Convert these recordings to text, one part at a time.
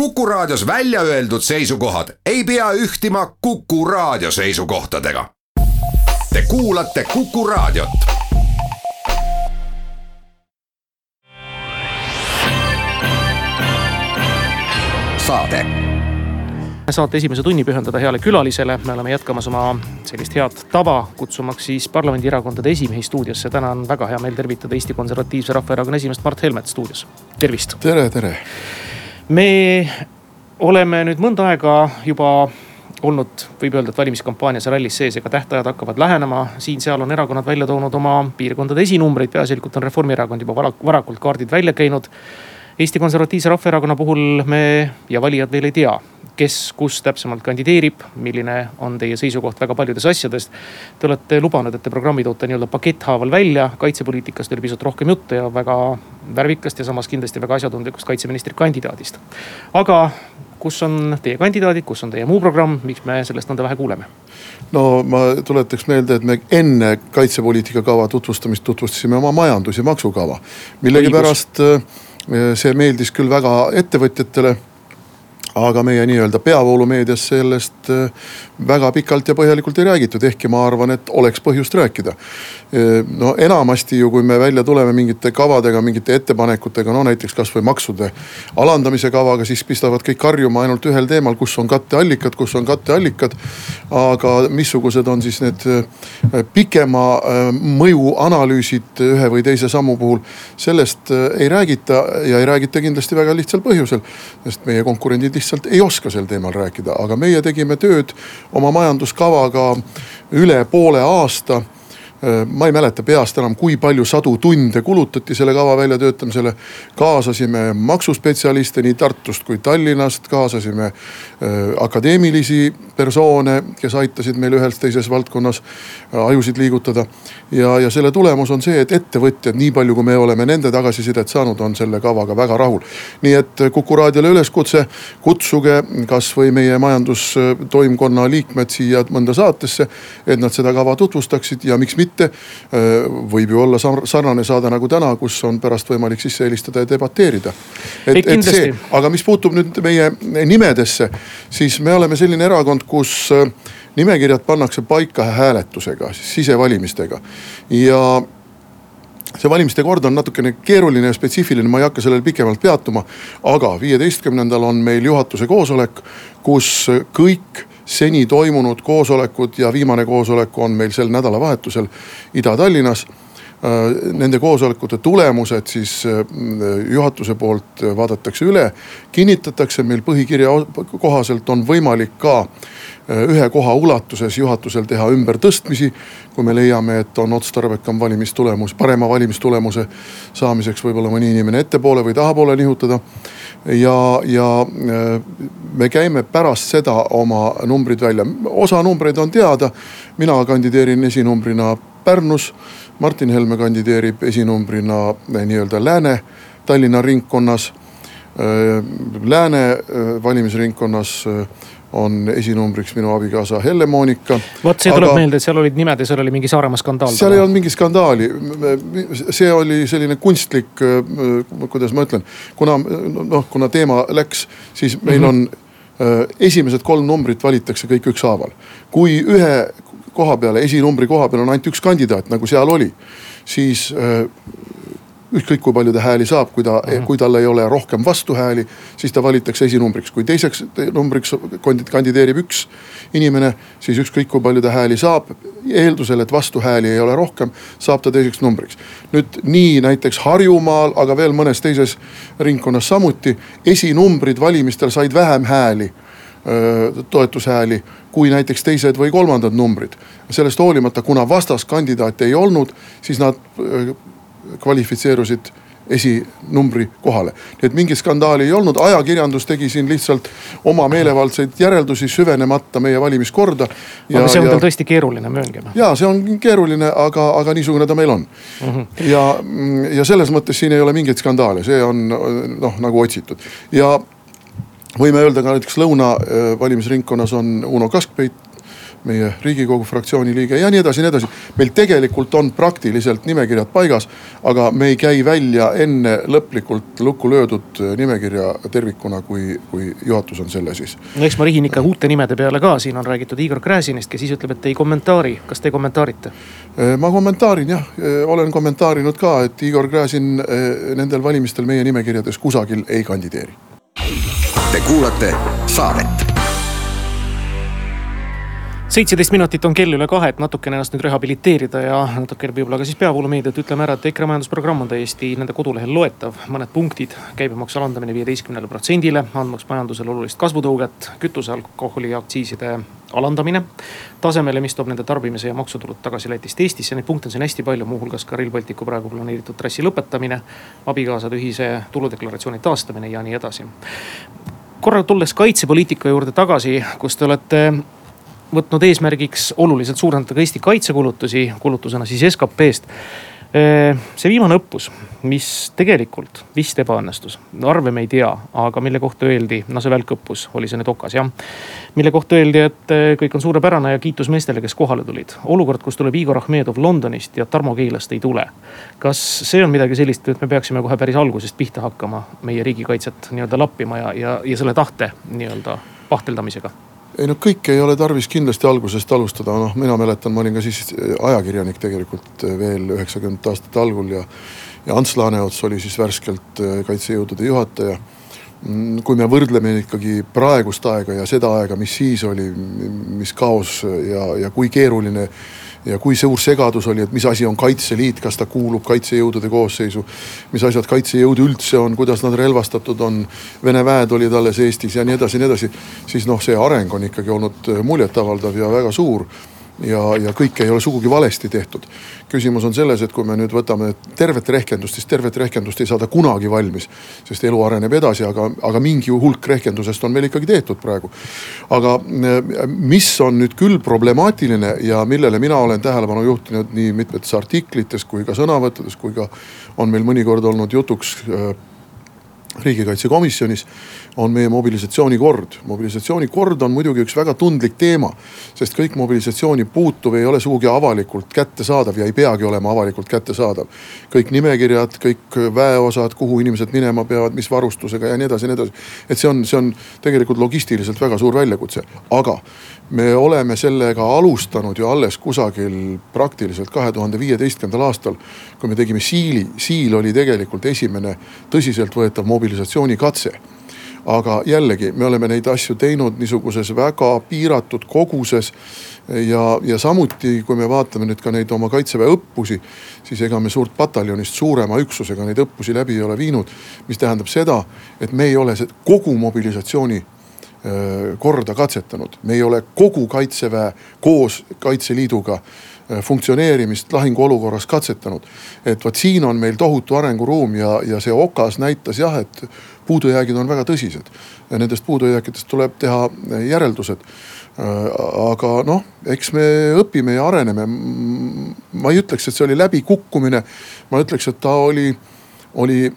Kuku Raadios välja öeldud seisukohad ei pea ühtima Kuku Raadio seisukohtadega. Te kuulate Kuku Raadiot. saade saate esimese tunni pühendada heale külalisele, me oleme jätkamas oma sellist head tava, kutsumaks siis parlamendierakondade esimehi stuudiosse. täna on väga hea meel tervitada Eesti Konservatiivse Rahvaerakonna esimeest Mart Helmet stuudios, tervist. tere, tere. Me oleme nüüd mõnda aega juba olnud, võib öelda, et valimiskampaanias ja rallis sees, ega tähtajad hakkavad lähenema. siin-seal on erakonnad välja toonud oma piirkondade esinumbreid, peaasjalikult on Reformierakond juba varakult kaardid välja käinud. Eesti Konservatiivse Rahvaerakonna puhul me ja valijad veel ei tea, kes, kus täpsemalt kandideerib, milline on teie seisukoht väga paljudes asjades. Te olete lubanud, et te programmi toote nii-öelda paketthaaval välja, kaitsepoliitikast oli pisut rohkem juttu ja väga värvikast ja samas kindlasti väga asjatundlikust kaitseministri kandidaadist. aga kus on teie kandidaadid, kus on teie muu programm, miks me sellest nõnda vähe kuuleme? no ma tuletaks meelde, et me enne kaitsepoliitika kava tutvustamist tutvustasime oma majandus- ja maksukava. millegipärast äh, see meeldis küll väga ettevõtjatele aga meie nii-öelda peavoolumeedias sellest äh, väga pikalt ja põhjalikult ei räägitud, ehkki ma arvan, et oleks põhjust rääkida. Äh, no enamasti ju, kui me välja tuleme mingite kavadega, mingite ettepanekutega, no näiteks kasvõi maksude alandamise kavaga, siis pistavad kõik karjuma ainult ühel teemal, kus on katteallikad, kus on katteallikad. aga missugused on siis need äh, pikema mõju analüüsid ühe või teise sammu puhul, sellest ei räägita ja ei räägita kindlasti väga lihtsal põhjusel, sest meie konkurendid lihtsalt lihtsalt ei oska sel teemal rääkida, aga meie tegime tööd oma majanduskavaga üle poole aasta ma ei mäleta peast enam, kui palju sadu tunde kulutati selle kava väljatöötamisele. kaasasime maksuspetsialiste nii Tartust kui Tallinnast, kaasasime äh, akadeemilisi persoone, kes aitasid meil ühes teises valdkonnas äh, ajusid liigutada. ja, ja selle tulemus on see, et ettevõtjad, nii palju kui me oleme nende tagasisidet saanud, on selle kavaga väga rahul. nii et Kuku raadiole üleskutse, kutsuge kasvõi meie majandustoimkonna liikmed siia mõnda saatesse, et nad seda kava tutvustaksid ja miks mitte mitte. Äh, võib ju olla sarnane saade nagu täna, kus on pärast võimalik sisse helistada ja debateerida. et, et see, aga mis puutub nüüd meie nimedesse, siis me oleme selline erakond, kus äh, nimekirjad pannakse paika hääletusega, sisevalimistega ja see valimiste kord on natukene keeruline ja spetsiifiline, ma ei hakka sellel pikemalt peatuma. aga viieteistkümnendal on meil juhatuse koosolek, kus kõik seni toimunud koosolekud ja viimane koosolek on meil sel nädalavahetusel Ida-Tallinnas. Äh, nende koosolekute tulemused siis äh, juhatuse poolt vaadatakse üle, kinnitatakse, meil põhikirja kohaselt on võimalik ka ühe koha ulatuses juhatusel teha ümbertõstmisi. kui me leiame, et on otstarbekam valimistulemus, parema valimistulemuse saamiseks võib-olla mõni inimene ettepoole või tahapoole nihutada ja, ja äh, me käime pärast seda oma numbrid välja. osa numbreid on teada. mina kandideerin esinumbrina Pärnus. Martin Helme kandideerib esinumbrina äh, nii-öelda Lääne-Tallinna ringkonnas. Äh, Lääne valimisringkonnas on esinumbriks minu abikaasa Helle-Moonika. vot see tuleb aga... meelde, et seal olid nimed ja seal oli mingi Saaremaa skandaal. seal ei olnud mingit skandaali. see oli selline kunstlik, kuidas ma ütlen, kuna noh, kuna teema läks, siis meil mm -hmm. on äh, esimesed kolm numbrit valitakse kõik ükshaaval. kui ühe koha peale, esinumbri koha peal on ainult üks kandidaat, nagu seal oli, siis äh, ükskõik kui palju ta hääli saab, kui ta mm, -hmm. kui tal ei ole rohkem vastuhääli, siis ta valitakse esinumbriks. kui teiseks numbriks kandideerib üks inimene, siis ükskõik kui palju ta hääli saab, eeldusel, et vastuhääli ei ole rohkem, saab ta teiseks numbriks. nüüd nii näiteks Harjumaal, aga veel mõnes teises ringkonnas samuti, esinumbrid valimistel said vähem hääli toetushääli kui näiteks teised või kolmandad numbrid. sellest hoolimata, kuna vastaskandidaate ei olnud, siis nad kvalifitseerusid esinumbri kohale. nii et mingit skandaali ei olnud, ajakirjandus tegi siin lihtsalt oma meelevaldseid järeldusi, süvenemata meie valimiskorda. aga see on teil tõesti keeruline, mööngem. ja see on keeruline, aga, aga niisugune ta meil on mm. -hmm. ja, ja selles mõttes siin ei ole mingeid skandaale, see on noh nagu otsitud ja võime öelda ka näiteks Lõuna äh, valimisringkonnas on Uno Kaskpeit meie riigikogu fraktsiooni liige ja nii edasi ja nii edasi. meil tegelikult on praktiliselt nimekirjad paigas, aga me ei käi välja enne lõplikult lukku löödud nimekirja tervikuna, kui, kui juhatus on selle siis. no eks ma rihin ikka uute nimede peale ka, siin on räägitud Igor Gräzinist, kes siis ütleb, et ei kommentaari, kas te kommentaarite? ma kommentaarin jah, olen kommentaarinud ka, et Igor Gräzin nendel valimistel meie nimekirjades kusagil ei kandideeri. Te kuulate saadet seitseteist minutit on kell üle kahe, et natukene ennast nüüd rehabiliteerida ja natukene võib-olla ka siis peavoolumeediat ütleme ära, et EKRE majandusprogramm on täiesti nende kodulehel loetav. mõned punktid, käibemaksu alandamine viieteistkümnele protsendile, andmaks majandusele olulist kasvutõuget, kütuse, alkoholi ja aktsiiside alandamine tasemele, mis toob nende tarbimise ja maksutulud tagasi Lätist Eestisse. Neid punkte on siin hästi palju, muuhulgas ka Rail Balticu praegu planeeritud trassi lõpetamine, abikaasade ühise tuludeklaratsiooni taastamine ja nii edasi korra tulles kaitsepoliitika juurde tagasi, kus te olete võtnud eesmärgiks oluliselt suurendada ka Eesti kaitsekulutusi, kulutusena siis SKP-st. see viimane õppus, mis tegelikult vist ebaõnnestus, arve me ei tea, aga mille kohta öeldi, no see välkõppus oli see nüüd Okas jah. mille kohta öeldi, et kõik on suurepärane ja kiitus meestele, kes kohale tulid. olukord, kus tuleb Igor Ahmedov Londonist ja Tarmo Keilast ei tule. kas see on midagi sellist, et me peaksime kohe päris algusest pihta hakkama meie riigikaitset nii-öelda lappima ja, ja, ja selle tahte nii-öelda pahteldamisega? Ei no kõike ei ole tarvis kindlasti algusest alustada, noh mina mäletan, ma olin ka siis ajakirjanik tegelikult veel üheksakümnendate aastate algul ja. ja Ants Laaneots oli siis värskelt äh, kaitsejõudude juhataja. Mm, kui me võrdleme ikkagi praegust aega ja seda aega, mis siis oli, mis kaos ja, ja kui keeruline ja kui suur segadus oli, et mis asi on Kaitseliit, kas ta kuulub kaitsejõudude koosseisu. mis asjad kaitsejõud üldse on, kuidas nad relvastatud on, Vene väed olid alles Eestis ja nii edasi ja nii edasi. siis noh, see areng on ikkagi olnud muljetavaldav ja väga suur ja, ja kõike ei ole sugugi valesti tehtud. küsimus on selles, et kui me nüüd võtame tervet rehkendust, siis tervet rehkendust ei saada kunagi valmis. sest elu areneb edasi, aga, aga mingi hulk rehkendusest on meil ikkagi tehtud praegu. aga mis on nüüd küll problemaatiline ja millele mina olen tähelepanu juhtinud nii mitmetes artiklites kui ka sõnavõttudes, kui ka on meil mõnikord olnud jutuks äh, riigikaitsekomisjonis on meie mobilisatsioonikord. mobilisatsioonikord on muidugi üks väga tundlik teema, sest kõik mobilisatsiooni puutuv ei ole sugugi avalikult kättesaadav ja ei peagi olema avalikult kättesaadav. kõik nimekirjad, kõik väeosad, kuhu inimesed minema peavad, mis varustusega ja nii edasi ja nii edasi. et see on, see on tegelikult logistiliselt väga suur väljakutse, aga me oleme sellega alustanud ju alles kusagil praktiliselt kahe tuhande viieteistkümnendal aastal. kui me tegime Siili, Siil oli tegelikult esimene tõsiseltvõetav mobilisatsioonikatse aga jällegi, me oleme neid asju teinud niisuguses väga piiratud koguses. ja, ja samuti, kui me vaatame nüüd ka neid oma kaitseväe õppusi, siis ega me suurt pataljonist suurema üksusega neid õppusi läbi ei ole viinud. mis tähendab seda, et me ei ole kogu mobilisatsiooni korda katsetanud, me ei ole kogu kaitseväe koos Kaitseliiduga funktsioneerimist lahinguolukorras katsetanud. et vot siin on meil tohutu arenguruum ja, ja see okas näitas jah, et puudujäägid on väga tõsised. Nendest puudujääkidest tuleb teha järeldused. aga noh, eks me õpime ja areneme. ma ei ütleks, et see oli läbikukkumine. ma ütleks, et ta oli, oli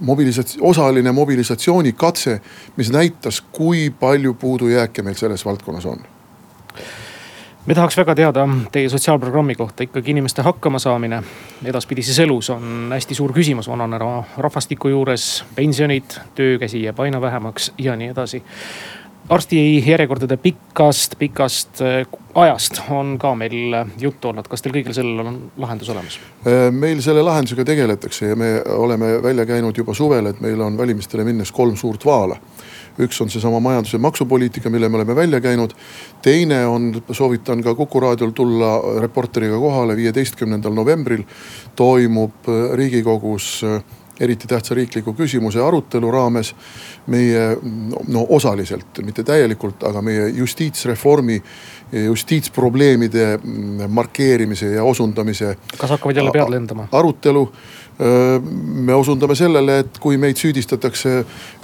mobilisats-, osaline mobilisatsioonikatse, mis näitas, kui palju puudujääke meil selles valdkonnas on me tahaks väga teada teie sotsiaalprogrammi kohta, ikkagi inimeste hakkamasaamine edaspidises elus on hästi suur küsimus vananeva rahvastiku juures. pensionid, töökäsi jääb aina vähemaks ja nii edasi. Arsti järjekordade pikast, pikast äh, ajast on ka meil juttu olnud, kas teil kõigil sellel on lahendus olemas? Äh, meil selle lahendusega tegeletakse ja me oleme välja käinud juba suvel, et meil on valimistele minnes kolm suurt vaala üks on seesama majandus- ja maksupoliitika, mille me oleme välja käinud. teine on, soovitan ka Kuku raadiol tulla reporteriga kohale, viieteistkümnendal novembril toimub riigikogus eriti tähtsa riikliku küsimuse arutelu raames meie no osaliselt, mitte täielikult, aga meie justiitsreformi, justiitsprobleemide markeerimise ja osundamise. kas hakkavad jälle pead lendama? arutelu me osundame sellele, et kui meid süüdistatakse,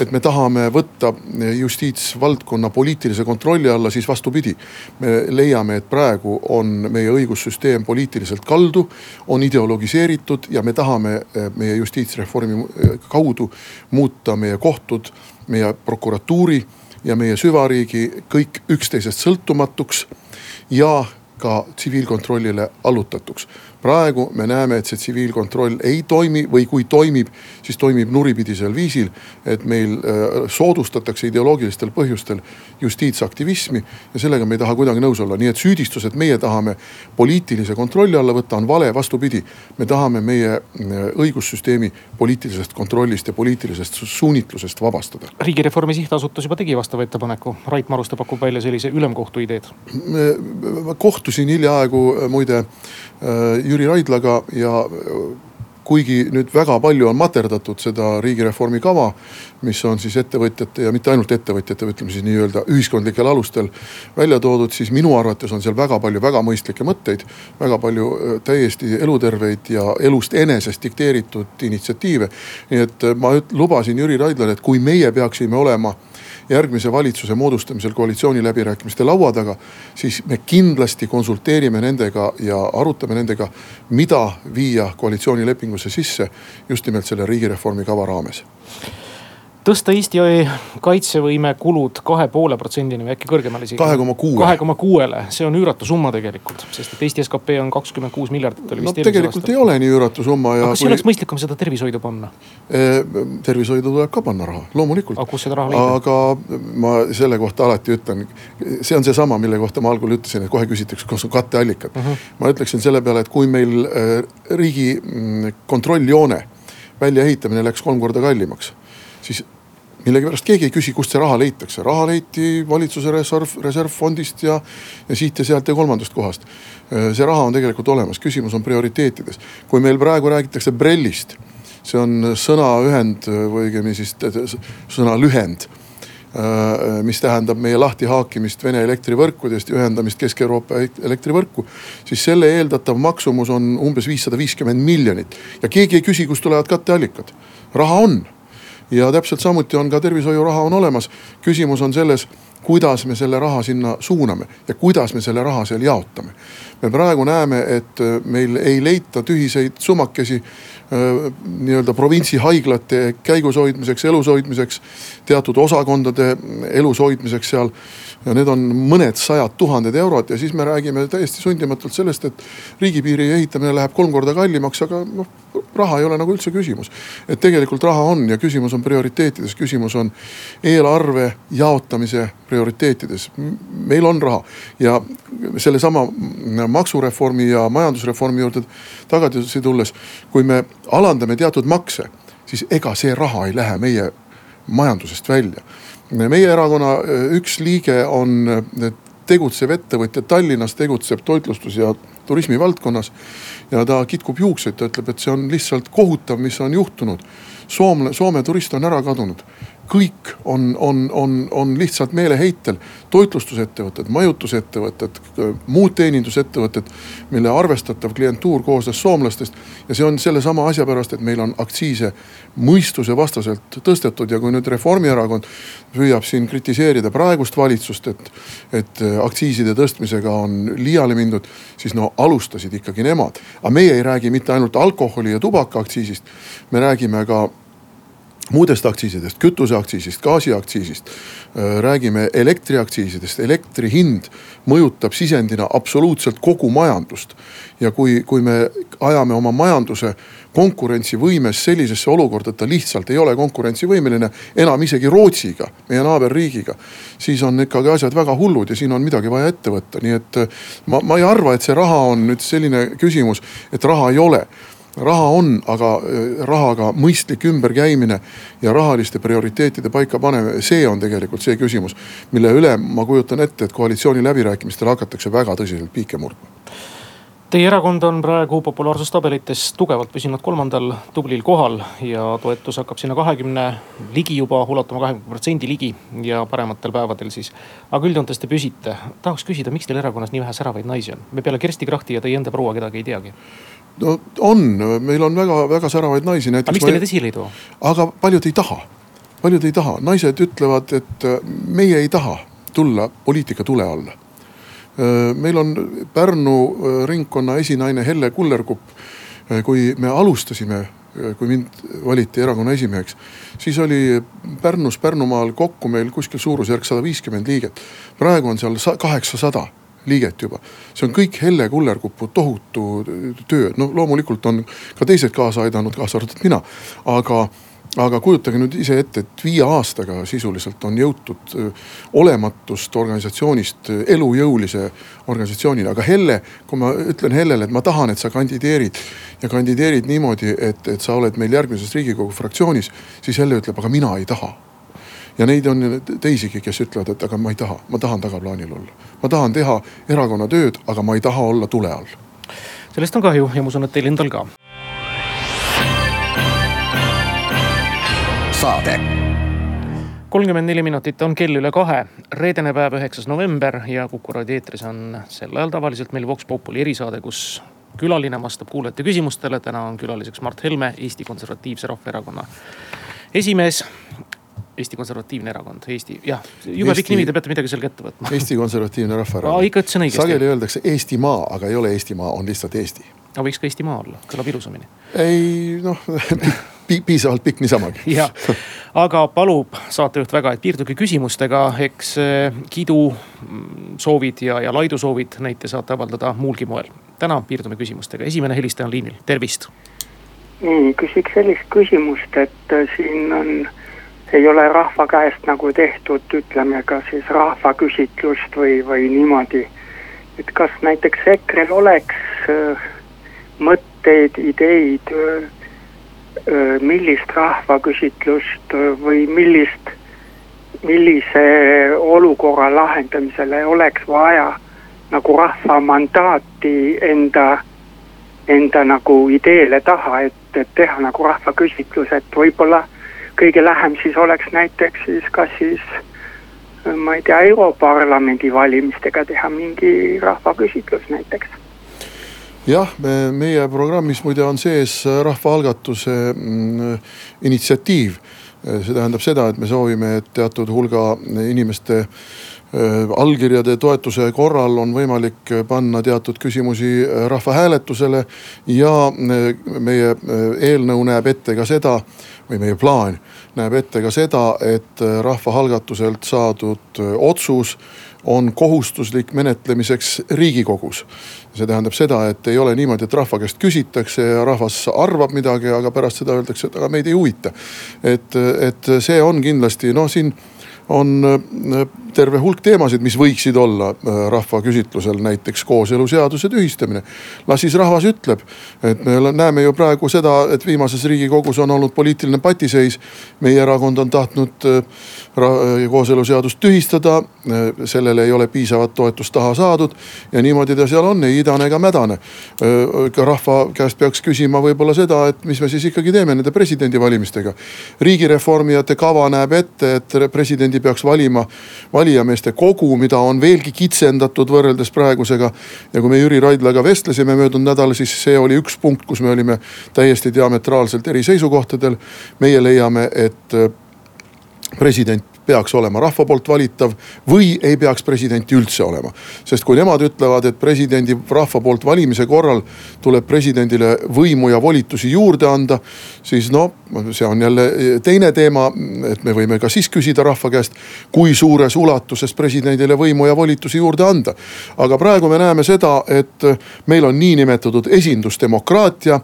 et me tahame võtta justiitsvaldkonna poliitilise kontrolli alla, siis vastupidi. me leiame, et praegu on meie õigussüsteem poliitiliselt kaldu, on ideologiseeritud ja me tahame meie justiitsreformi kaudu muuta meie kohtud, meie prokuratuuri ja meie süvariigi kõik üksteisest sõltumatuks ja ka tsiviilkontrollile allutatuks praegu me näeme, et see tsiviilkontroll ei toimi või kui toimib, siis toimib nuripidisel viisil. et meil äh, soodustatakse ideoloogilistel põhjustel justiitsaktivismi ja sellega me ei taha kuidagi nõus olla, nii et süüdistus, et meie tahame poliitilise kontrolli alla võtta, on vale, vastupidi. me tahame meie äh, õigussüsteemi poliitilisest kontrollist ja poliitilisest suunitlusest vabastada. riigireformi sihtasutus juba tegi vastava ettepaneku, Rait Maruste pakub välja sellise ülemkohtu ideed. kohtusin hiljaaegu äh, muide Jüri Raidlaga ja kuigi nüüd väga palju on materdatud seda riigireformi kava, mis on siis ettevõtjate ja mitte ainult ettevõtjate, ütleme siis nii-öelda ühiskondlikel alustel välja toodud, siis minu arvates on seal väga palju väga mõistlikke mõtteid. väga palju äh, täiesti eluterveid ja elust enesest dikteeritud initsiatiive. nii et äh, ma lubasin Jüri Raidlale, et kui meie peaksime olema järgmise valitsuse moodustamisel koalitsiooniläbirääkimiste laua taga, siis me kindlasti konsulteerime nendega ja arutame nendega, mida viia koalitsioonilepingusse sisse just nimelt selle riigireformi kava raames tõsta Eesti kaitsevõime kulud kahe poole protsendini või äkki kõrgemale isegi. kahe koma kuue. kahe koma kuuele, see on üüratu summa tegelikult, sest et Eesti skp on kakskümmend kuus miljardit oli vist no, tegelikult aastal. ei ole nii üüratu summa. aga kas kui... ei oleks mõistlikum seda tervishoidu panna tervishoidu tuleb ka panna raha, loomulikult. aga kust seda raha leida? aga ma selle kohta alati ütlen, see on seesama, mille kohta ma algul ütlesin, et kohe küsitakse, kas on katteallikad uh. Mhm. -huh. ma ütleksin selle peale, et kui meil äh, riigi mm, kontrolljoone väljaehitamine läks kolm korda kallimaks siis millegipärast keegi ei küsi, kust see raha leitakse, raha leiti valitsuse reserv, reservfondist ja, ja siit ja sealt ja kolmandast kohast. see raha on tegelikult olemas, küsimus on prioriteetides. kui meil praegu räägitakse BRELL-ist, see on sõnaühend või õigemini siis sõnalühend mis tähendab meie lahtihaakimist Vene elektrivõrkudest ja ühendamist Kesk-Euroopa elektrivõrku. siis selle eeldatav maksumus on umbes viissada viiskümmend miljonit ja keegi ei küsi, kust tulevad katteallikad. raha on ja täpselt samuti on ka tervishoiuraha on olemas. küsimus on selles, kuidas me selle raha sinna suuname ja kuidas me selle raha seal jaotame. me praegu näeme, et äh, meil ei leita tühiseid sumakesi äh, nii-öelda provintsi haiglate käigus hoidmiseks, elus hoidmiseks, teatud osakondade elus hoidmiseks seal ja need on mõned sajad tuhanded eurod ja siis me räägime täiesti sundimatult sellest, et riigipiiri ehitamine läheb kolm korda kallimaks, aga noh, raha ei ole nagu üldse küsimus. et tegelikult raha on ja küsimus on prioriteetides, küsimus on eelarve jaotamise prioriteetides. meil on raha ja sellesama maksureformi ja majandusreformi juurde tagasi tulles, kui me alandame teatud makse, siis ega see raha ei lähe meie majandusest välja meie erakonna äh, üks liige on äh, tegutsev ettevõtja Tallinnas, tegutseb toitlustus ja turismi valdkonnas. ja ta kitkub juukseid, ta ütleb, et see on lihtsalt kohutav, mis on juhtunud. Soomle, Soome turist on ära kadunud kõik on, on, on, on lihtsalt meeleheitel. toitlustusettevõtted, majutusettevõtted, muud teenindusettevõtted, mille arvestatav klientuur koosnes soomlastest. ja see on sellesama asja pärast, et meil on aktsiise mõistusevastaselt tõstetud ja kui nüüd Reformierakond püüab siin kritiseerida praegust valitsust, et, et aktsiiside tõstmisega on liiale mindud, siis no alustasid ikkagi nemad. aga meie ei räägi mitte ainult alkoholi ja tubakaaktsiisist, me räägime ka muudest aktsiisidest, kütuseaktsiisist, gaasiaktsiisist, äh, räägime elektriaktsiisidest, elektri hind mõjutab sisendina absoluutselt kogu majandust. ja kui, kui me ajame oma majanduse konkurentsivõimes sellisesse olukorda, et ta lihtsalt ei ole konkurentsivõimeline enam isegi Rootsiga, meie naaberriigiga. siis on ikkagi asjad väga hullud ja siin on midagi vaja ette võtta, nii et äh, ma, ma ei arva, et see raha on nüüd selline küsimus, et raha ei ole raha on, aga äh, rahaga mõistlik ümberkäimine ja rahaliste prioriteetide paikapanemine, see on tegelikult see küsimus, mille üle ma kujutan ette, et koalitsiooniläbirääkimistel hakatakse väga tõsiselt piike murdma. Teie erakond on praegu populaarsustabelites tugevalt püsinud kolmandal tublil kohal ja toetus hakkab sinna kahekümne ligi juba ulatuma kahekümne protsendi ligi ja parematel päevadel siis. aga üldjoontes te püsite, tahaks küsida, miks teil erakonnas nii vähe säravaid naisi on? me peale Kersti Krachti ja teie enda proua kedagi ei teagi no on, meil on väga-väga säravaid naisi. aga miks te neid esile ei too? aga paljud ei taha, paljud ei taha, naised ütlevad, et äh, meie ei taha tulla poliitika tule alla. Äh, meil on Pärnu äh, ringkonna esinaine Helle Kullerkupp. kui me alustasime kui mind valiti erakonna esimeheks, siis oli Pärnus, Pärnumaal kokku meil kuskil suurusjärk sada viiskümmend liiget. praegu on seal kaheksasada liiget juba. see on kõik Helle Kullerkupu tohutu töö, no loomulikult on ka teised kaasa aidanud, kaasa arvatud mina, aga aga kujutage nüüd ise ette, et viie aastaga sisuliselt on jõutud olematust organisatsioonist elujõulise organisatsioonini. aga Helle, kui ma ütlen Hellele, et ma tahan, et sa kandideerid ja kandideerid niimoodi, et, et sa oled meil järgmises riigikogu fraktsioonis, siis Helle ütleb, aga mina ei taha ja neid on teisigi, kes ütlevad, et aga ma ei taha, ma tahan tagaplaanil olla. ma tahan teha erakonna tööd, aga ma ei taha olla tule all. sellest on kahju ja ma usun, et teil endal ka saade. kolmkümmend neli minutit on kell üle kahe, reedene päev, üheksas november ja Kuku raadio eetris on sel ajal tavaliselt meil Vox Populi erisaade, kus külaline vastab kuulajate küsimustele. täna on külaliseks Mart Helme, Eesti Konservatiivse Rahvaerakonna esimees. Eesti Konservatiivne Erakond, Eesti, jah, jube Eesti... pikk nimi, te peate midagi sellega ette võtma. Eesti Konservatiivne Rahvaerakond. ikka ütlesin õigesti. sageli öeldakse Eestimaa, aga ei ole Eestimaa, on lihtsalt Eesti. aga võiks ka Eestimaa olla, kõlab ilusamini. ei noh pi piisavalt pikk niisamagi. jah, aga palub saatejuht väga, et piirduge küsimustega, eks eh, kiidusoovid ja, ja laidusoovid, neid te saate avaldada muulgi moel. täna piirdume küsimustega, esimene helistaja on liinil, tervist. nii, küsiks sellist küsimust, et eh, siin on, ei ole rahva käest nagu tehtud, ütleme ka siis rahvaküsitlust või, või niimoodi. et kas näiteks EKRE-l oleks äh, mõtteid, ideid äh, millist rahvaküsitlust või millist, millise olukorra lahendamisele oleks vaja nagu rahva mandaati enda, enda nagu ideele taha, et, et teha nagu rahvaküsitlus, et võib-olla kõige lähem siis oleks näiteks siis kas siis ma ei tea, Europarlamendi valimistega teha mingi rahvaküsitlus näiteks jah, me, meie programmis muide on sees rahvaalgatuse mm, initsiatiiv. see tähendab seda, et me soovime, et teatud hulga inimeste äh, allkirjade toetuse korral on võimalik panna teatud küsimusi rahvahääletusele. ja äh, meie äh, eelnõu näeb ette ka seda või meie plaan näeb ette ka seda, et rahvaalgatuselt saadud otsus on kohustuslik menetlemiseks riigikogus. see tähendab seda, et ei ole niimoodi, et rahva käest küsitakse ja rahvas arvab midagi, aga pärast seda öeldakse, et aga meid ei huvita. et, et see on kindlasti noh, siin on äh, terve hulk teemasid, mis võiksid olla äh, rahvaküsitlusel, näiteks kooseluseaduse tühistamine. las siis rahvas ütleb, et me näeme ju praegu seda, et viimases riigikogus on olnud poliitiline patiseis. meie erakond on tahtnud äh, kooseluseadust tühistada, sellele ei ole piisavat toetust taha saadud ja niimoodi ta seal on, ei idane ega mädane. ka rahva käest peaks küsima võib-olla seda, et mis me siis ikkagi teeme nende presidendivalimistega. riigireformijate kava näeb ette, et presidendi presidendi peaks valima valijameeste kogu, mida on veelgi kitsendatud võrreldes praegusega. ja kui me Jüri Raidlaga vestlesime möödunud nädalal, siis see oli üks punkt, kus me olime täiesti diametraalselt eri seisukohtadel. meie leiame, et president peaks olema rahva poolt valitav või ei peaks presidenti üldse olema. sest kui nemad ütlevad, et presidendi rahva poolt valimise korral tuleb presidendile võimu ja volitusi juurde anda, siis no see on jälle teine teema, et me võime ka siis küsida rahva käest, kui suures ulatuses presidendile võimu ja volitusi juurde anda. aga praegu me näeme seda, et meil on niinimetatud esindusdemokraatia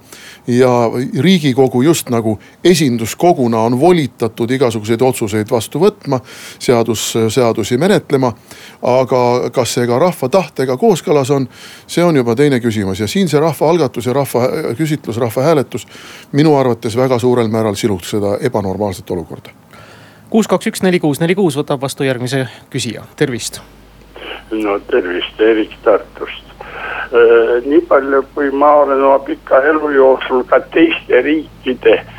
ja riigikogu just nagu esinduskoguna on volitatud igasuguseid otsuseid vastu võtma võtma, seadus, seadusi menetlema. aga kas see ka rahva tahtega kooskõlas on, see on juba teine küsimus ja siin see rahvaalgatus ja rahvaküsitlus, rahvahääletus minu arvates väga suurel määral siluks seda ebanormaalset olukorda. kuus, kaks, üks, neli, kuus, neli, kuus võtab vastu järgmise küsija, tervist. no tervist, Erik Tartust äh, nii palju, kui ma olen oma pika elu jooksul ka teiste riikide äh,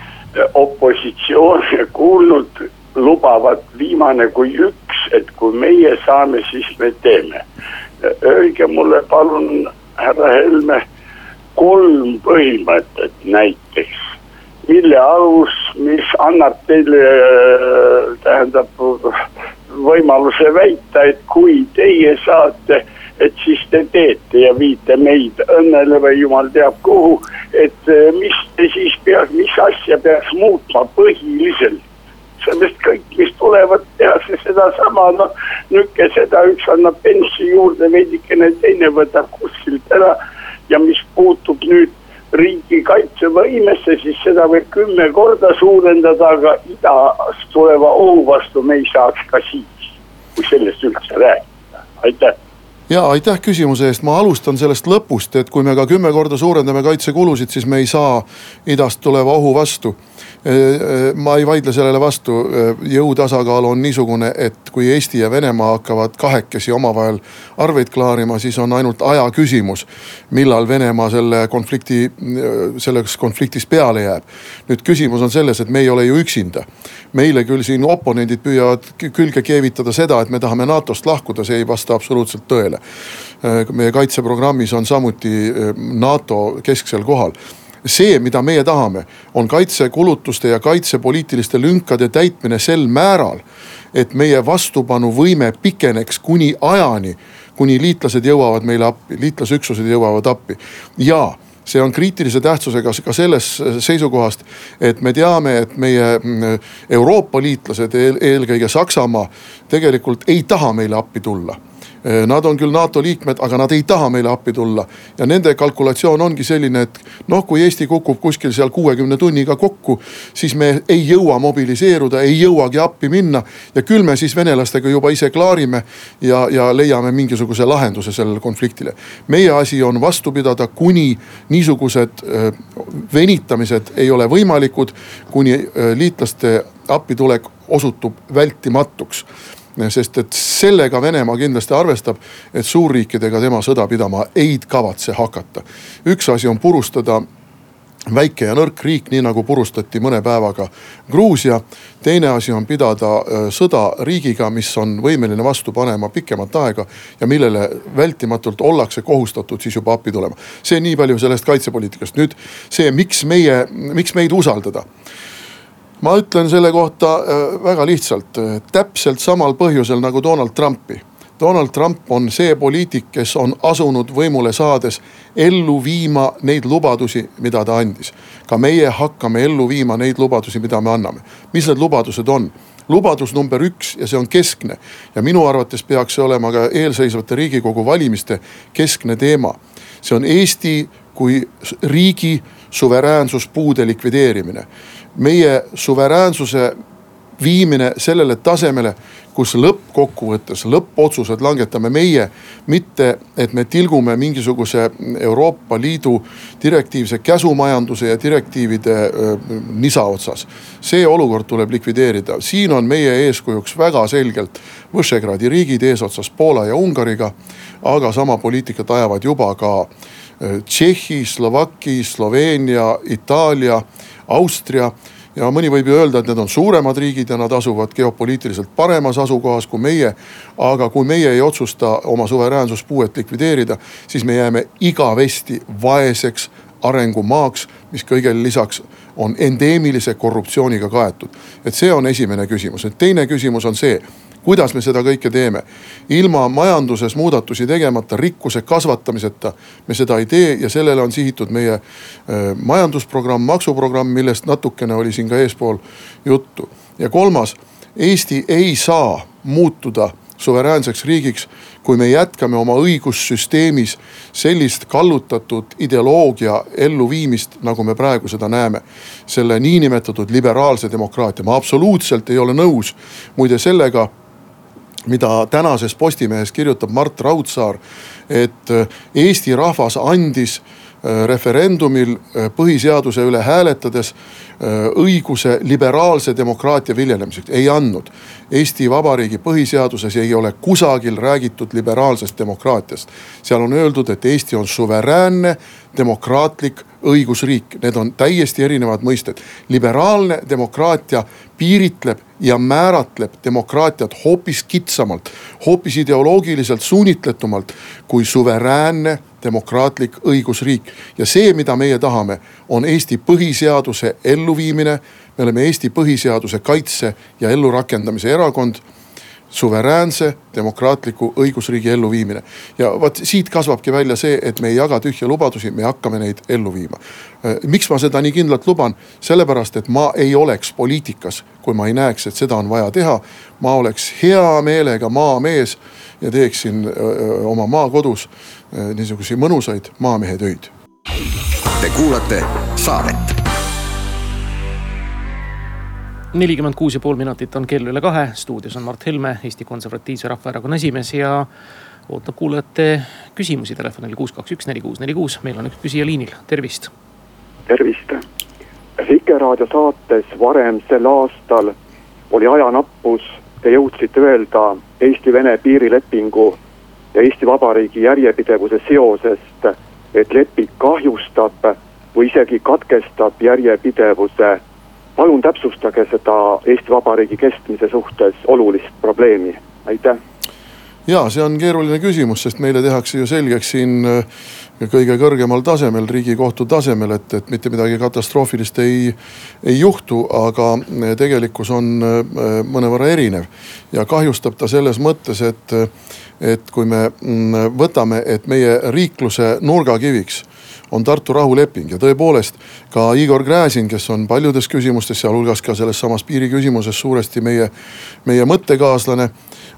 opositsioone kuulnud, lubavad viimane kui üks, et kui meie saame, siis me teeme. Öelge mulle palun, härra Helme, kolm põhimõtet näiteks, mille alus, mis annab teile, tähendab võimaluse väita, et kui teie saate, et siis te teete ja viite meid õnnele või jumal teab kuhu. et mis te siis peaks, mis asja peaks muutma põhiliselt sellest kõik, mis tulevad, tehakse sedasama, noh. nihuke seda, üks annab penssi juurde veidikene, teine võtab kuskilt ära. ja mis puutub nüüd riigi kaitsevõimesse, siis seda võib kümme korda suurendada, aga idast tuleva ohu vastu me ei saaks ka siis, kui sellest üldse rääkida, aitäh ja aitäh küsimuse eest, ma alustan sellest lõpust, et kui me ka kümme korda suurendame kaitsekulusid, siis me ei saa idast tuleva ohu vastu ma ei vaidle sellele vastu, jõutasakaal on niisugune, et kui Eesti ja Venemaa hakkavad kahekesi omavahel arveid klaarima, siis on ainult aja küsimus. millal Venemaa selle konflikti, selles konfliktis peale jääb. nüüd küsimus on selles, et me ei ole ju üksinda. meile küll siin oponendid püüavad külge keevitada seda, et me tahame NATO-st lahkuda, see ei vasta absoluutselt tõele. meie kaitseprogrammis on samuti NATO kesksel kohal see, mida meie tahame, on kaitsekulutuste ja kaitsepoliitiliste lünkade täitmine sel määral, et meie vastupanuvõime pikeneks kuni ajani, kuni liitlased jõuavad meile appi, liitlasüksused jõuavad appi. Ja see on kriitilise tähtsusega ka sellest seisukohast, et me teame, et meie mm, Euroopa liitlased, eelkõige Saksamaa, tegelikult ei taha meile appi tulla nad on küll NATO liikmed, aga nad ei taha meile appi tulla. ja nende kalkulatsioon ongi selline, et noh, kui Eesti kukub kuskil seal kuuekümne tunniga kokku, siis me ei jõua mobiliseeruda, ei jõuagi appi minna. ja küll me siis venelastega juba ise klaarime ja, ja leiame mingisuguse lahenduse sellele konfliktile. meie asi on vastu pidada, kuni niisugused äh, venitamised ei ole võimalikud, kuni äh, liitlaste appitulek osutub vältimatuks sest et sellega Venemaa kindlasti arvestab, et suurriikidega tema sõda pidama ei kavatse hakata. üks asi on purustada väike ja nõrk riik, nii nagu purustati mõne päevaga Gruusia. teine asi on pidada äh, sõda riigiga, mis on võimeline vastu panema pikemat aega ja millele vältimatult ollakse kohustatud siis juba appi tulema. see nii palju sellest kaitsepoliitikast. nüüd see, miks meie, miks meid usaldada ma ütlen selle kohta äh, väga lihtsalt, äh, täpselt samal põhjusel nagu Donald Trumpi. Donald Trump on see poliitik, kes on asunud võimule saades ellu viima neid lubadusi, mida ta andis. ka meie hakkame ellu viima neid lubadusi, mida me anname. mis need lubadused on? lubadus number üks ja see on keskne ja minu arvates peaks see olema ka eelseisvate riigikogu valimiste keskne teema. see on Eesti kui riigi suveräänsuspuude likvideerimine meie suveräänsuse viimine sellele tasemele, kus lõppkokkuvõttes lõppotsused langetame meie. mitte, et me tilgume mingisuguse Euroopa Liidu direktiivse käsumajanduse ja direktiivide äh, nisa otsas. see olukord tuleb likvideerida, siin on meie eeskujuks väga selgelt Võšegradi riigid eesotsas Poola ja Ungariga. aga sama poliitikat ajavad juba ka Tšehhi, Slovakki, Sloveenia, Itaalia Austria ja mõni võib ju öelda, et need on suuremad riigid ja nad asuvad geopoliitiliselt paremas asukohas kui meie. aga kui meie ei otsusta oma suveräänsuspuuet likvideerida, siis me jääme igavesti vaeseks arengumaaks, mis kõigele lisaks on endeemilise korruptsiooniga kaetud. et see on esimene küsimus, nüüd teine küsimus on see kuidas me seda kõike teeme? ilma majanduses muudatusi tegemata, rikkuse kasvatamiseta me seda ei tee ja sellele on sihitud meie äh, majandusprogramm, maksuprogramm, millest natukene oli siin ka eespool juttu. ja kolmas, Eesti ei saa muutuda suveräänseks riigiks, kui me jätkame oma õigussüsteemis sellist kallutatud ideoloogia elluviimist, nagu me praegu seda näeme. selle niinimetatud liberaalse demokraatia, ma absoluutselt ei ole nõus muide sellega mida tänases Postimehes kirjutab Mart Raudsaar, et äh, Eesti rahvas andis äh, referendumil äh, põhiseaduse üle hääletades õiguse liberaalse demokraatia viljelemiseks, ei andnud. Eesti Vabariigi põhiseaduses ei ole kusagil räägitud liberaalsest demokraatiast. seal on öeldud, et Eesti on suveräänne demokraatlik õigusriik, need on täiesti erinevad mõisted. liberaalne demokraatia piiritleb ja määratleb demokraatiat hoopis kitsamalt, hoopis ideoloogiliselt suunitletumalt kui suveräänne demokraatlik õigusriik. ja see, mida meie tahame, on Eesti põhiseaduse elluviimine. me oleme Eesti põhiseaduse kaitse ja ellurakendamise erakond suveräänse demokraatliku õigusriigi elluviimine. ja vot siit kasvabki välja see, et me ei jaga tühje lubadusi, me hakkame neid ellu viima. Äh, miks ma seda nii kindlalt luban? sellepärast, et ma ei oleks poliitikas, kui ma ei näeks, et seda on vaja teha. ma oleks hea meelega maamees ja teeksin öö, oma maakodus niisuguseid mõnusaid maamehe töid. Te kuulate saadet nelikümmend kuus ja pool minutit on kell üle kahe, stuudios on Mart Helme, Eesti Konservatiivse Rahvaerakonna esimees ja ootab kuulajate küsimusi telefonil kuus, kaks, üks, neli, kuus, neli, kuus. meil on üks küsija liinil, tervist. tervist. Vikerraadio saates varem sel aastal oli ajanappus, te jõudsite öelda Eesti-Vene piirilepingu ja Eesti Vabariigi järjepidevuse seosest, et leping kahjustab või isegi katkestab järjepidevuse palun täpsustage seda Eesti Vabariigi kestmise suhtes olulist probleemi, aitäh. ja see on keeruline küsimus, sest meile tehakse ju selgeks siin äh, kõige kõrgemal tasemel, riigikohtu tasemel, et, et mitte midagi katastroofilist ei, ei juhtu, aga äh, tegelikkus on äh, mõnevõrra erinev. ja kahjustab ta selles mõttes, et, et kui me mm, võtame, et meie riikluse nurgakiviks on Tartu rahuleping ja tõepoolest ka Igor Gräzin, kes on paljudes küsimustes, sealhulgas ka selles samas piiriküsimuses suuresti meie, meie mõttekaaslane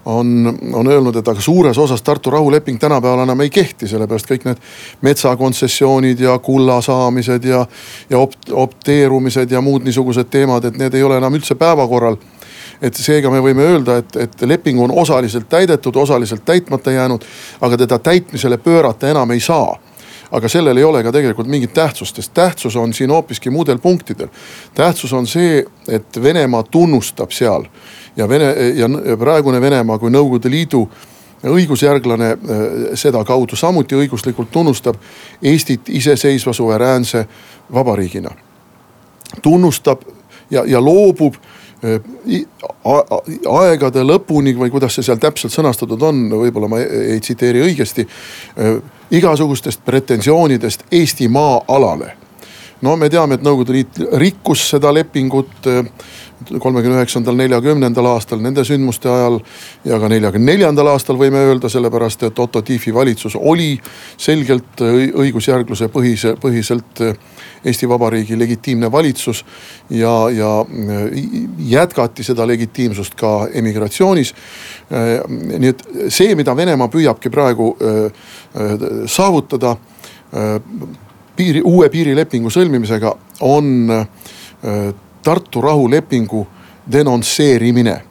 on, on öelnud, et aga suures osas Tartu rahuleping tänapäeval enam ei kehti, sellepärast kõik need metsakontsessioonid ja kulla saamised ja, ja opt-, opteerumised ja muud niisugused teemad, et need ei ole enam üldse päevakorral. Et seega me võime öelda, et, et leping on osaliselt täidetud, osaliselt täitmata jäänud, aga teda täitmisele pöörata enam ei saa aga sellel ei ole ka tegelikult mingit tähtsust, sest tähtsus on siin hoopiski muudel punktidel. tähtsus on see, et Venemaa tunnustab seal ja Vene ja praegune Venemaa kui Nõukogude Liidu õigusjärglane äh, sedakaudu samuti õiguslikult tunnustab Eestit iseseisva suveräänse vabariigina. tunnustab ja, ja loobub aegade lõpuni või kuidas see seal täpselt sõnastatud on, võib-olla ma ei tsiteeri õigesti. igasugustest pretensioonidest Eesti maa-alale. no me teame, et Nõukogude Liit rikkus seda lepingut kolmekümne üheksandal, neljakümnendal aastal nende sündmuste ajal ja ka neljakümne neljandal aastal võime öelda, sellepärast et Otto Tiefi valitsus oli selgelt õigusjärgluse põhise, põhiselt Eesti Vabariigi legitiimne valitsus ja, ja äh, jätkati seda legitiimsust ka emigratsioonis. Äh, nii et see, mida Venemaa püüabki praegu äh, saavutada piiri, uue piirilepingu sõlmimisega, on Tartu rahulepingu denonsseerimine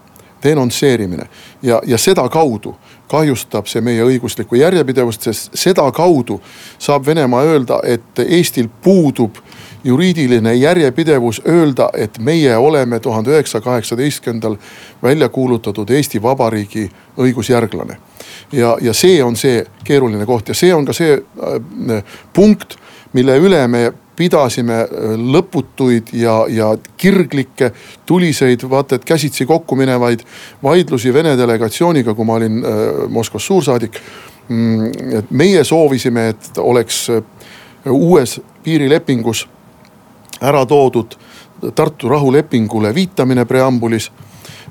denonsseerimine ja, ja sedakaudu kahjustab see meie õiguslikku järjepidevust, sest sedakaudu saab Venemaa öelda, et Eestil puudub juriidiline järjepidevus öelda, et meie oleme tuhande üheksasaja kaheksateistkümnendal välja kuulutatud Eesti Vabariigi õigusjärglane. ja, ja see on see keeruline koht ja see on ka see äh, punkt, mille üle me pidasime äh, lõputuid ja, ja kirglikke, tuliseid, vaata et käsitsi kokku minevaid vaidlusi Vene delegatsiooniga, kui ma olin äh, Moskvas suursaadik. Mm, et meie soovisime, et oleks äh, uues piirilepingus ära toodud Tartu rahulepingule viitamine preambulis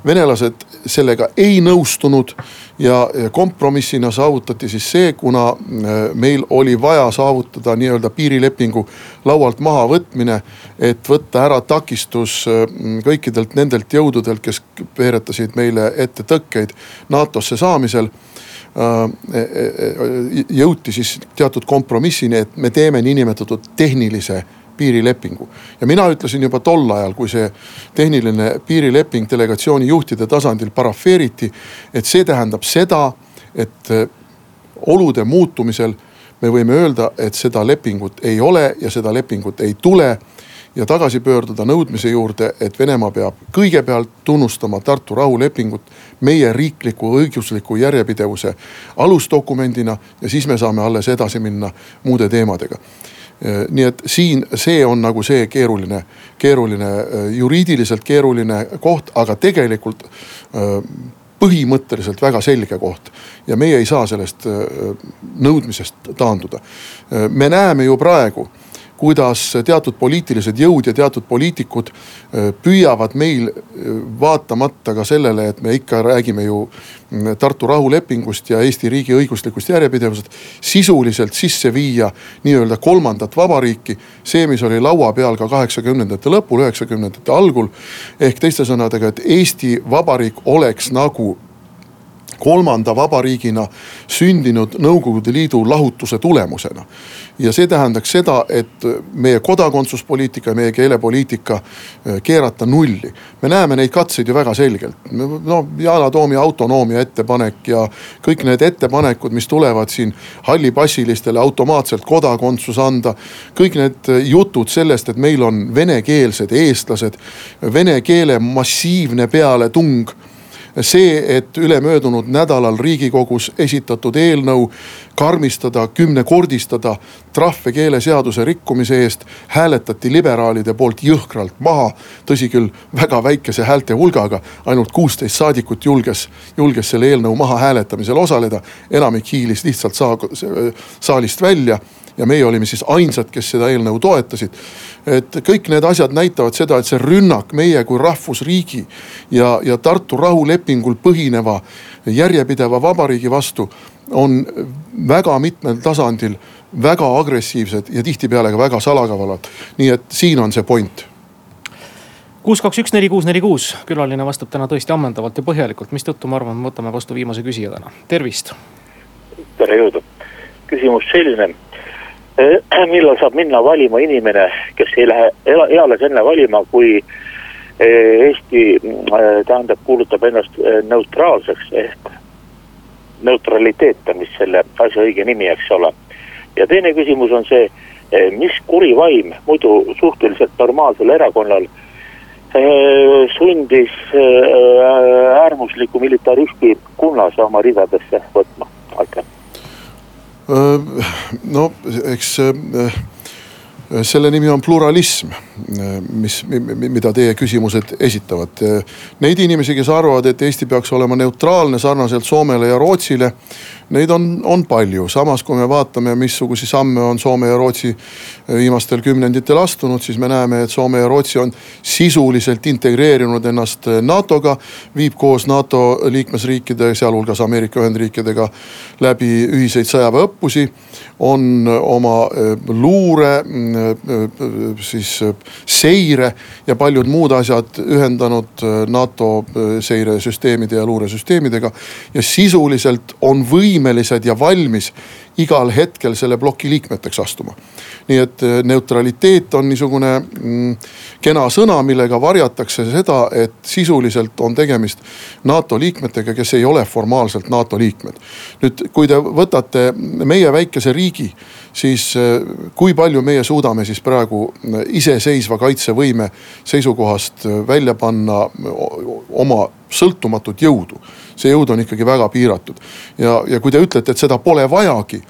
venelased sellega ei nõustunud ja kompromissina saavutati siis see, kuna äh, meil oli vaja saavutada nii-öelda piirilepingu laualt mahavõtmine, et võtta ära takistus äh, kõikidelt nendelt jõududelt, kes veeretasid meile ette tõkkeid NATO-sse saamisel äh, jõuti siis teatud kompromissini, et me teeme niinimetatud tehnilise piirilepingu. ja mina ütlesin juba tol ajal, kui see tehniline piirileping delegatsiooni juhtide tasandil parafeeriti, et see tähendab seda, et eh, olude muutumisel me võime öelda, et seda lepingut ei ole ja seda lepingut ei tule ja tagasi pöörduda nõudmise juurde, et Venemaa peab kõigepealt tunnustama Tartu rahulepingut meie riikliku õigusliku järjepidevuse alusdokumendina ja siis me saame alles edasi minna muude teemadega Äh, nii et siin see on nagu see keeruline, keeruline, äh, juriidiliselt keeruline koht, aga tegelikult äh, põhimõtteliselt väga selge koht. ja meie ei saa sellest nõudmisest taanduda. me näeme ju praegu, kuidas teatud poliitilised jõud ja teatud poliitikud püüavad meil vaatamata ka sellele, et me ikka räägime ju mm, Tartu rahulepingust ja Eesti riigi õiguslikust järjepidevusest, sisuliselt sisse viia nii-öelda kolmandat vabariiki. see, mis oli laua peal ka kaheksakümnendate lõpul, üheksakümnendate algul. ehk teiste sõnadega, et Eesti Vabariik oleks nagu kolmanda vabariigina sündinud Nõukogude Liidu lahutuse tulemusena. ja see tähendaks seda, et meie kodakondsuspoliitika ja meie keelepoliitika äh, keerata nulli. me näeme neid katseid ju väga selgelt. no Yana Toomi autonoomia ettepanek ja kõik need ettepanekud, mis tulevad siin hallipassilistele automaatselt kodakondsus anda. kõik need jutud sellest, et meil on venekeelsed eestlased, vene keele massiivne pealetung see, et ülemöödunud nädalal riigikogus esitatud eelnõu karmistada, kümnekordistada trahve keeleseaduse rikkumise eest hääletati liberaalide poolt jõhkralt maha. tõsi küll, väga väikese häälte hulgaga, ainult kuusteist saadikut julges, julges selle eelnõu maha hääletamisel osaleda. enamik hiilis lihtsalt saa, saalist välja ja meie olime siis ainsad, kes seda eelnõu toetasid. et kõik need asjad näitavad seda, et see rünnak meie kui rahvusriigi ja, ja Tartu rahulepingul põhineva järjepideva vabariigi vastu on väga mitmel tasandil väga agressiivsed ja tihtipeale ka väga salakavalad. nii et siin on see point kuus, kaks, üks, neli, kuus, neli, kuus, külaline vastab täna tõesti ammendavalt ja põhjalikult, mistõttu ma arvan, võtame vastu viimase küsija täna, tervist. tere jõudu, küsimus selline millal saab minna valima inimene, kes ei lähe eales enne valima, kui äh, Eesti äh, tähendab, kuulutab ennast neutraalseks ehk neutraliteet on vist selle asja õige nimi, eks ole. ja teine küsimus on see, mis kuri vaim muidu suhteliselt normaalsel erakonnal sundis äärmusliku militaristi Kunnase oma ridadesse võtma, aitäh no eks selle nimi on pluralism, mis, mida teie küsimused esitavad. Neid inimesi, kes arvavad, et Eesti peaks olema neutraalne sarnaselt Soomele ja Rootsile. Neid on, on palju, samas kui me vaatame, missuguseid samme on Soome ja Rootsi viimastel kümnenditel astunud, siis me näeme, et Soome ja Rootsi on sisuliselt integreerinud ennast NATO-ga. viib koos NATO liikmesriikide, sealhulgas Ameerika Ühendriikidega läbi ühiseid sõjaväeõppusi. on oma luure siis seire ja paljud muud asjad ühendanud NATO seiresüsteemide ja luuresüsteemidega. ja sisuliselt on võimelised ja valmis igal hetkel selle ploki liikmeteks astuma. Nii et neutraliteet on niisugune mm, kena sõna, millega varjatakse seda, et sisuliselt on tegemist NATO liikmetega, kes ei ole formaalselt NATO liikmed. nüüd, kui te võtate meie väikese riigi siis eh, kui palju meie suudame siis praegu eh, iseseisva kaitsevõime seisukohast eh, välja panna oma sõltumatut jõudu. see jõud on ikkagi väga piiratud ja, ja kui te ütlete, et seda pole vajagi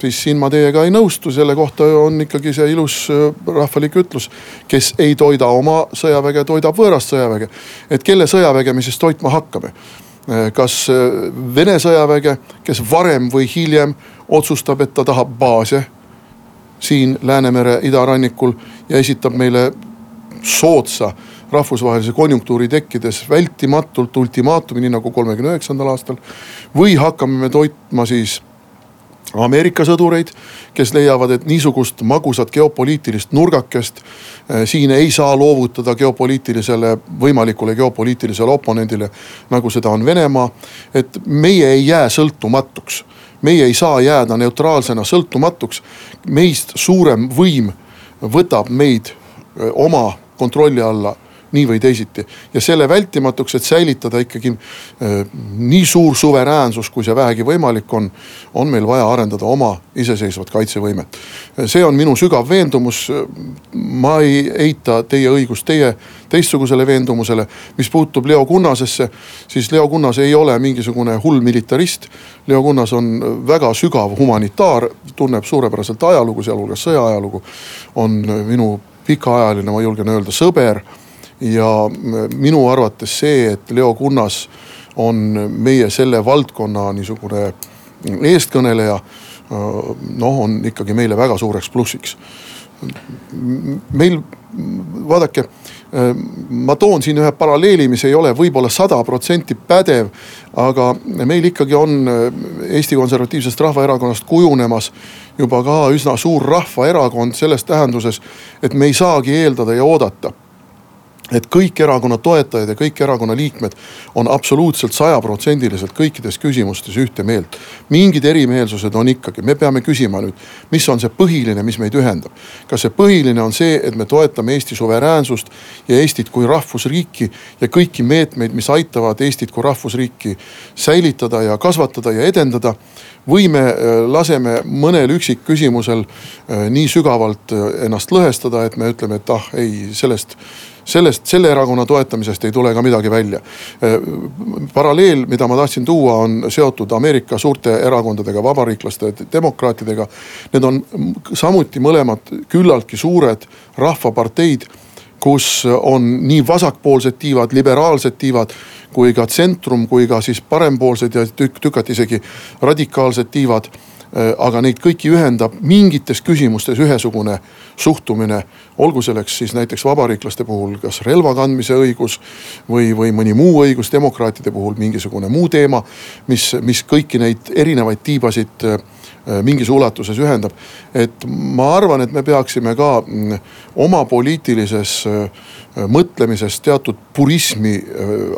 siis siin ma teiega ei nõustu, selle kohta on ikkagi see ilus rahvalik ütlus. kes ei toida oma sõjaväge, toidab võõrast sõjaväge. et kelle sõjaväge me siis toitma hakkame? kas Vene sõjaväge, kes varem või hiljem otsustab, et ta tahab baase siin Läänemere idarannikul ja esitab meile soodsa rahvusvahelise konjunktuuri tekkides vältimatult ultimaatumi, nii nagu kolmekümne üheksandal aastal. või hakkame me toitma siis Ameerika sõdureid, kes leiavad, et niisugust magusat geopoliitilist nurgakest eh, siin ei saa loovutada geopoliitilisele, võimalikule geopoliitilisele oponendile, nagu seda on Venemaa. et meie ei jää sõltumatuks meie ei saa jääda neutraalsena sõltumatuks. meist suurem võim võtab meid oma kontrolli alla nii või teisiti. ja selle vältimatuks, et säilitada ikkagi äh, nii suur suveräänsus, kui see vähegi võimalik on, on meil vaja arendada oma iseseisvat kaitsevõimet. see on minu sügav veendumus. ma ei eita teie õigust teie teistsugusele veendumusele. mis puutub Leo Kunnasesse, siis Leo Kunnas ei ole mingisugune hull militarist. Leo Kunnas on väga sügav humanitaar, tunneb suurepäraselt ajalugu, sealhulgas sõjaajalugu. on minu pikaajaline, ma julgen öelda, sõber ja minu arvates see, et Leo Kunnas on meie selle valdkonna niisugune eestkõneleja. noh, on ikkagi meile väga suureks plussiks. meil vaadake, ma toon siin ühe paralleeli, mis ei ole võib-olla sada protsenti pädev. aga meil ikkagi on Eesti Konservatiivsest Rahvaerakonnast kujunemas juba ka üsna suur rahvaerakond selles tähenduses, et me ei saagi eeldada ja oodata et kõik erakonna toetajad ja kõik erakonna liikmed on absoluutselt sajaprotsendiliselt kõikides küsimustes ühte meelt. mingid erimeelsused on ikkagi, me peame küsima nüüd, mis on see põhiline, mis meid ühendab. kas see põhiline on see, et me toetame Eesti suveräänsust ja Eestit kui rahvusriiki ja kõiki meetmeid, mis aitavad Eestit kui rahvusriiki säilitada ja kasvatada ja edendada või me äh, laseme mõnel üksikküsimusel äh, nii sügavalt äh, ennast lõhestada, et me ütleme, et ah ei, sellest sellest, selle erakonna toetamisest ei tule ka midagi välja. paralleel, mida ma tahtsin tuua, on seotud Ameerika suurte erakondadega, vabariiklaste, demokraatidega. Need on samuti mõlemad küllaltki suured rahvaparteid, kus on nii vasakpoolsed tiivad, liberaalsed tiivad kui ka tsentrum, kui ka siis parempoolsed ja tükk, tükati isegi radikaalsed tiivad Äh, aga neid kõiki ühendab mingites küsimustes ühesugune suhtumine. olgu selleks siis näiteks vabariiklaste puhul kas relva kandmise õigus või, või mõni muu õigus, demokraatide puhul mingisugune muu teema, mis, mis kõiki neid erinevaid tiibasid äh, mingis ulatuses ühendab. et ma arvan, et me peaksime ka mm, oma poliitilises äh, mõtlemises teatud purismi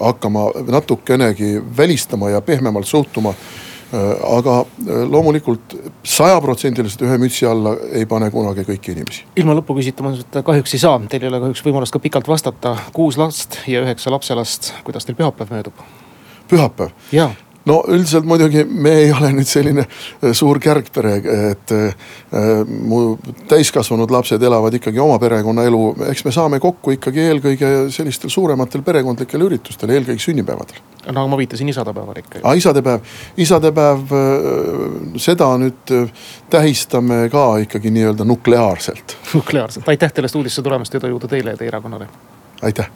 hakkama natukenegi välistama ja pehmemalt suhtuma Äh, aga äh, loomulikult sajaprotsendiliselt ühe mütsi alla ei pane kunagi kõiki inimesi. ilma lõpuküsimuseta kahjuks ei saa, teil ei ole kahjuks võimalust ka pikalt vastata. kuus last ja üheksa lapselast, kuidas teil pühapäev möödub? pühapäev? No üldiselt muidugi me ei ole nüüd selline äh, suur kärgpere, et äh, mu täiskasvanud lapsed elavad ikkagi oma perekonnaelu. eks me saame kokku ikkagi eelkõige sellistel suurematel perekondlikel üritustel, eelkõige sünnipäevadel. no ma viitasin isadepäevale ikka. aa isadepäev, isadepäev, äh, seda nüüd tähistame ka ikkagi nii-öelda nukleaarselt. nukleaarselt, aitäh teile stuudiosse tulemast, edu jõudu teile ja teie erakonnale. aitäh